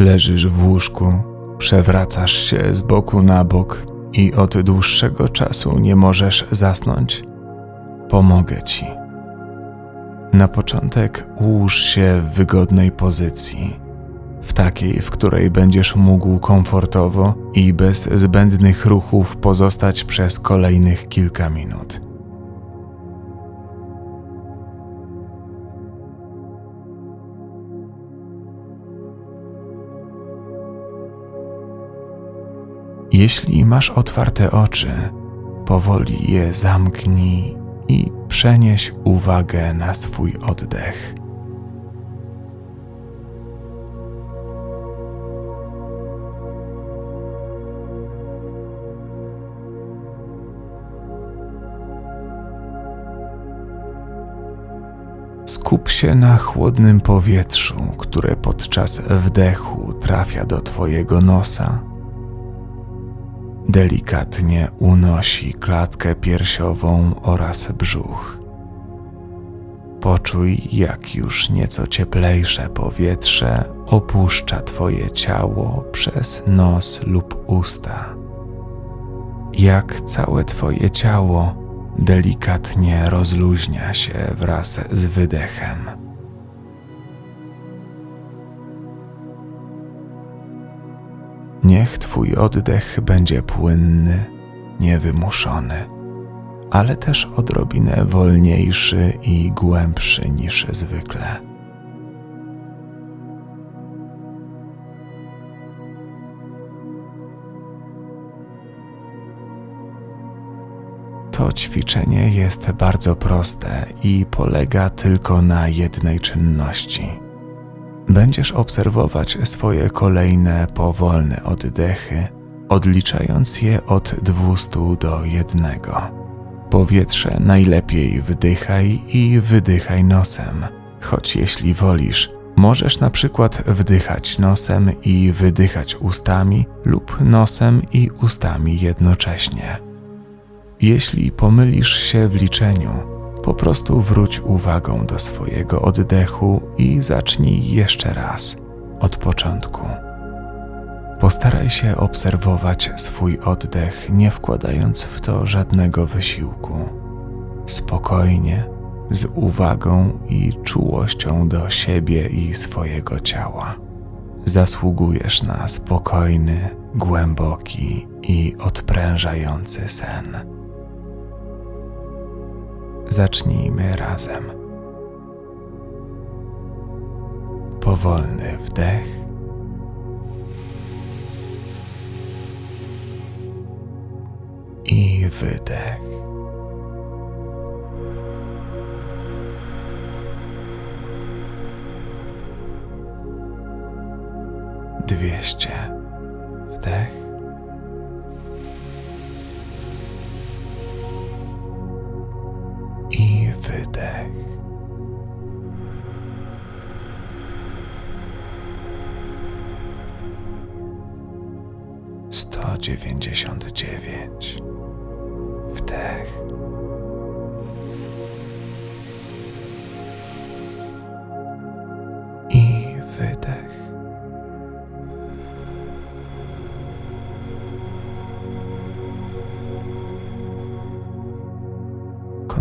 Leżysz w łóżku, przewracasz się z boku na bok i od dłuższego czasu nie możesz zasnąć? Pomogę ci. Na początek ułóż się w wygodnej pozycji, w takiej, w której będziesz mógł komfortowo i bez zbędnych ruchów pozostać przez kolejnych kilka minut. Jeśli masz otwarte oczy, powoli je zamknij i przenieś uwagę na swój oddech. Skup się na chłodnym powietrzu, które podczas wdechu trafia do Twojego nosa delikatnie unosi klatkę piersiową oraz brzuch. Poczuj, jak już nieco cieplejsze powietrze opuszcza Twoje ciało przez nos lub usta. Jak całe Twoje ciało delikatnie rozluźnia się wraz z wydechem. Niech Twój oddech będzie płynny, niewymuszony, ale też odrobinę wolniejszy i głębszy niż zwykle. To ćwiczenie jest bardzo proste i polega tylko na jednej czynności będziesz obserwować swoje kolejne powolne oddechy, odliczając je od 200 do 1. Powietrze najlepiej wdychaj i wydychaj nosem, choć jeśli wolisz, możesz na przykład wdychać nosem i wydychać ustami lub nosem i ustami jednocześnie. Jeśli pomylisz się w liczeniu, po prostu wróć uwagą do swojego oddechu i zacznij jeszcze raz od początku. Postaraj się obserwować swój oddech, nie wkładając w to żadnego wysiłku. Spokojnie, z uwagą i czułością do siebie i swojego ciała. Zasługujesz na spokojny, głęboki i odprężający sen. Zacznijmy razem. Powolny wdech. I wydech. Dwieście. Wdech.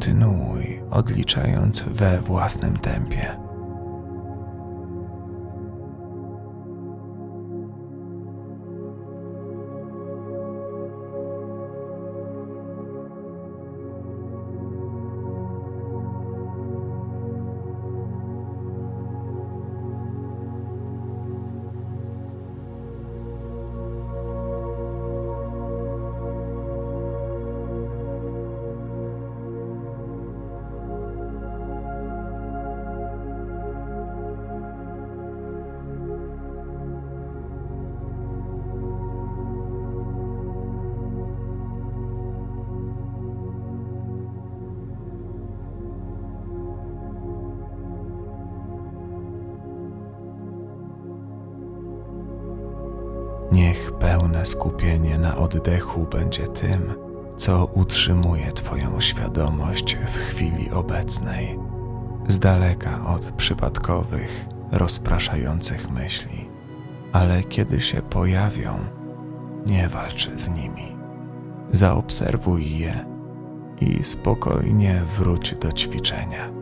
Kontynuuj, odliczając we własnym tempie. Pełne skupienie na oddechu będzie tym, co utrzymuje Twoją świadomość w chwili obecnej, z daleka od przypadkowych, rozpraszających myśli. ale kiedy się pojawią, nie walcz z nimi. Zaobserwuj je i spokojnie wróć do ćwiczenia.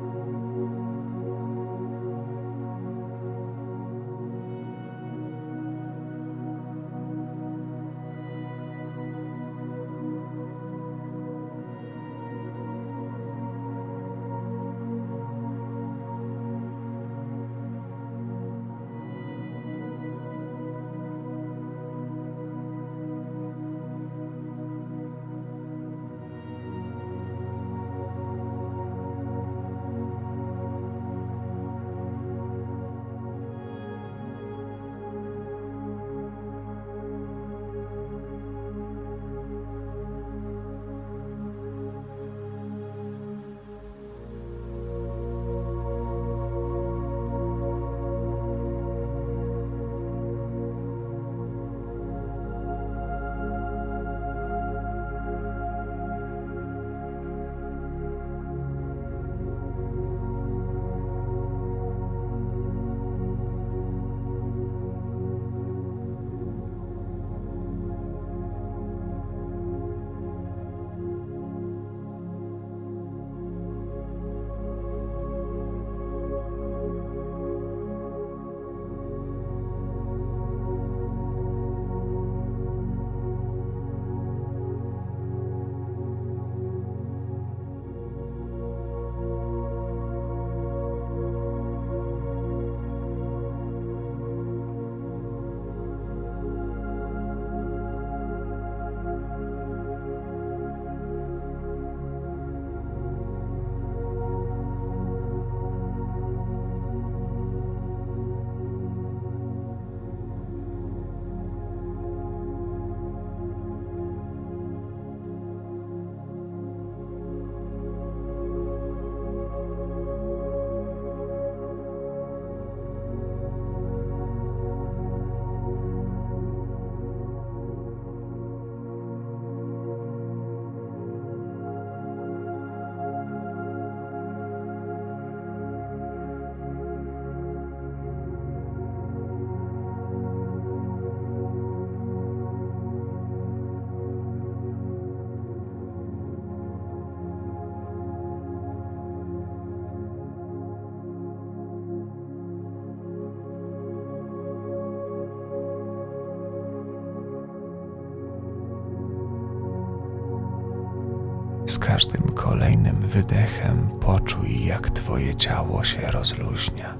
Kolejnym wydechem poczuj, jak Twoje ciało się rozluźnia.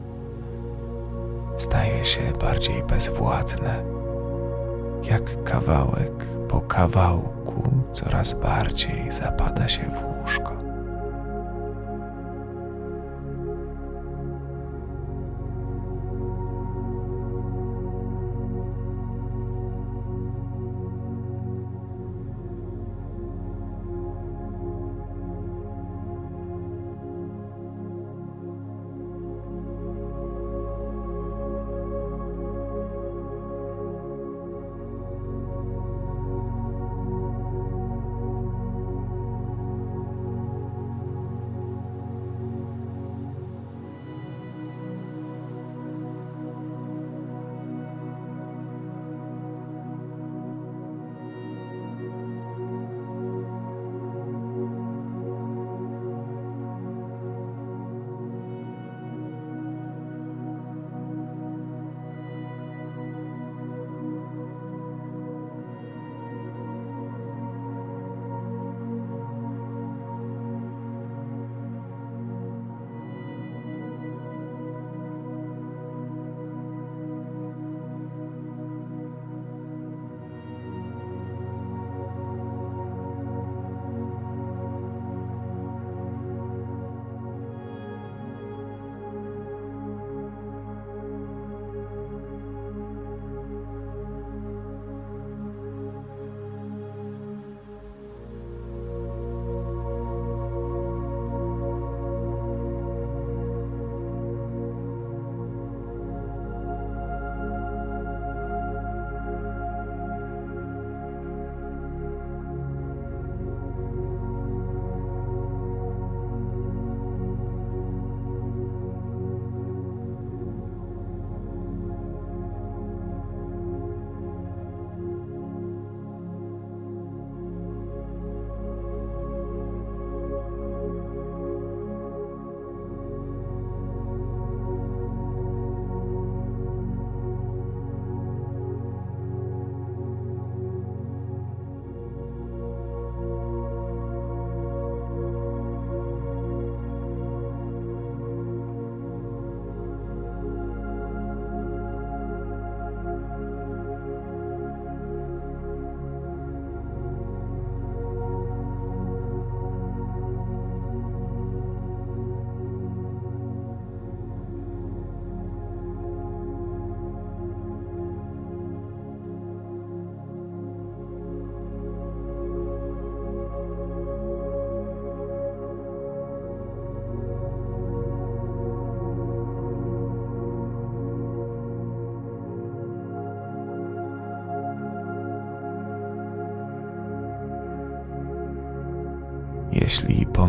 Staje się bardziej bezwładne, jak kawałek po kawałku coraz bardziej zapada się w łóżko.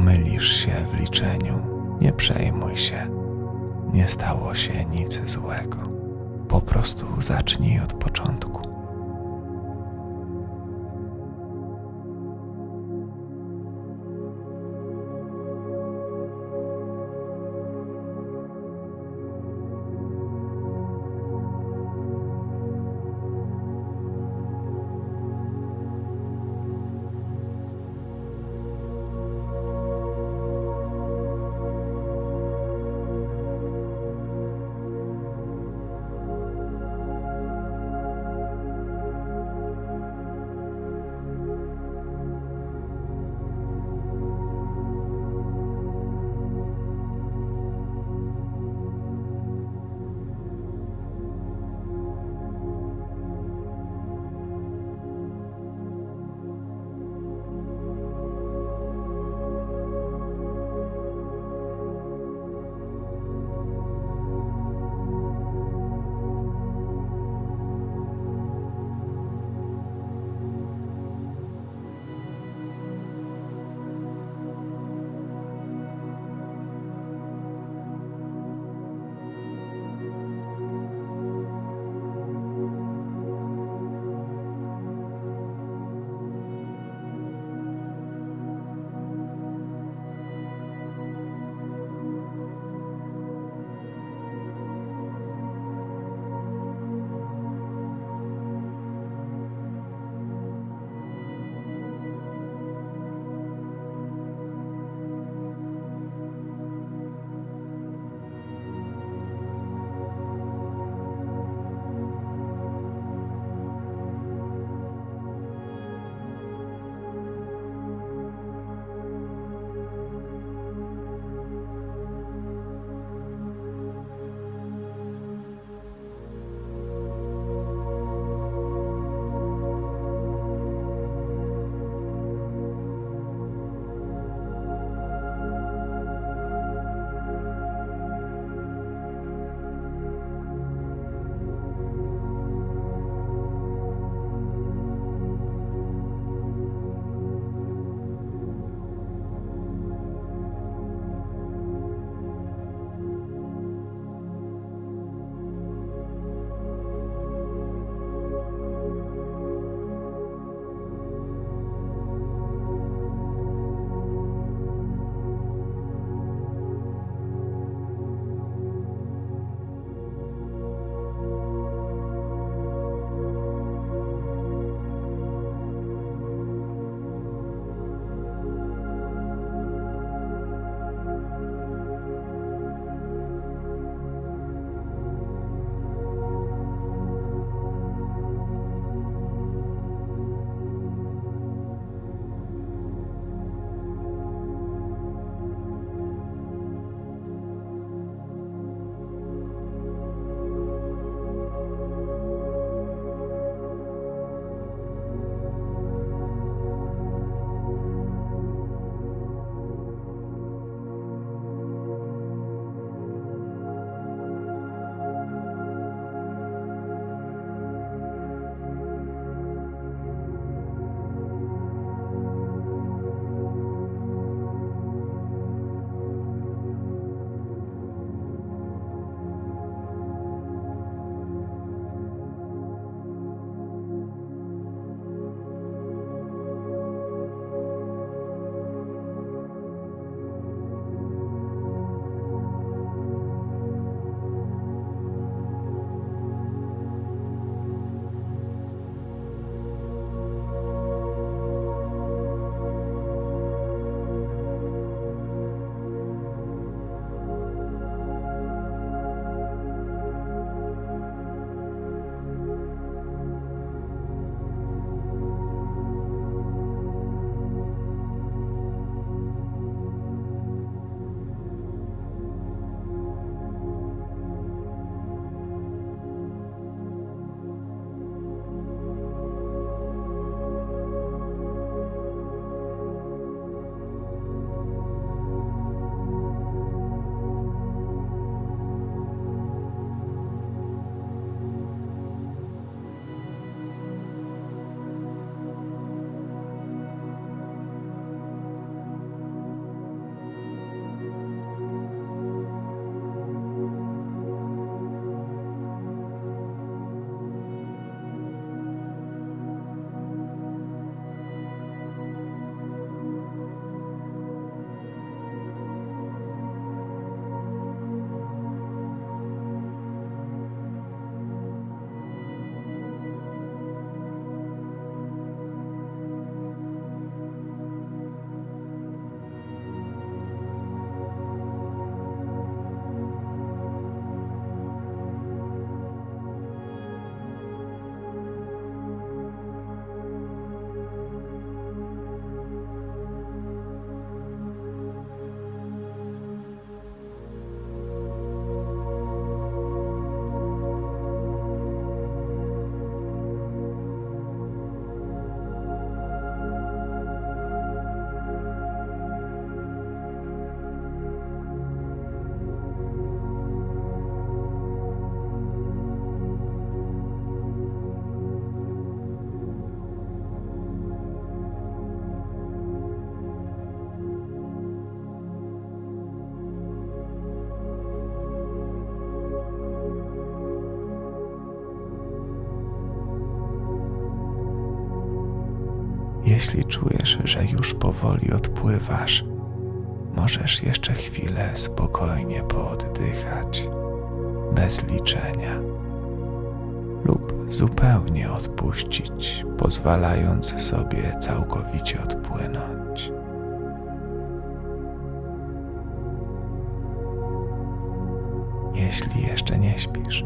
Pomylisz się w liczeniu, nie przejmuj się. Nie stało się nic złego. Po prostu zacznij od początku. Jeśli czujesz, że już powoli odpływasz, możesz jeszcze chwilę spokojnie pooddychać, bez liczenia, lub zupełnie odpuścić, pozwalając sobie całkowicie odpłynąć. Jeśli jeszcze nie śpisz,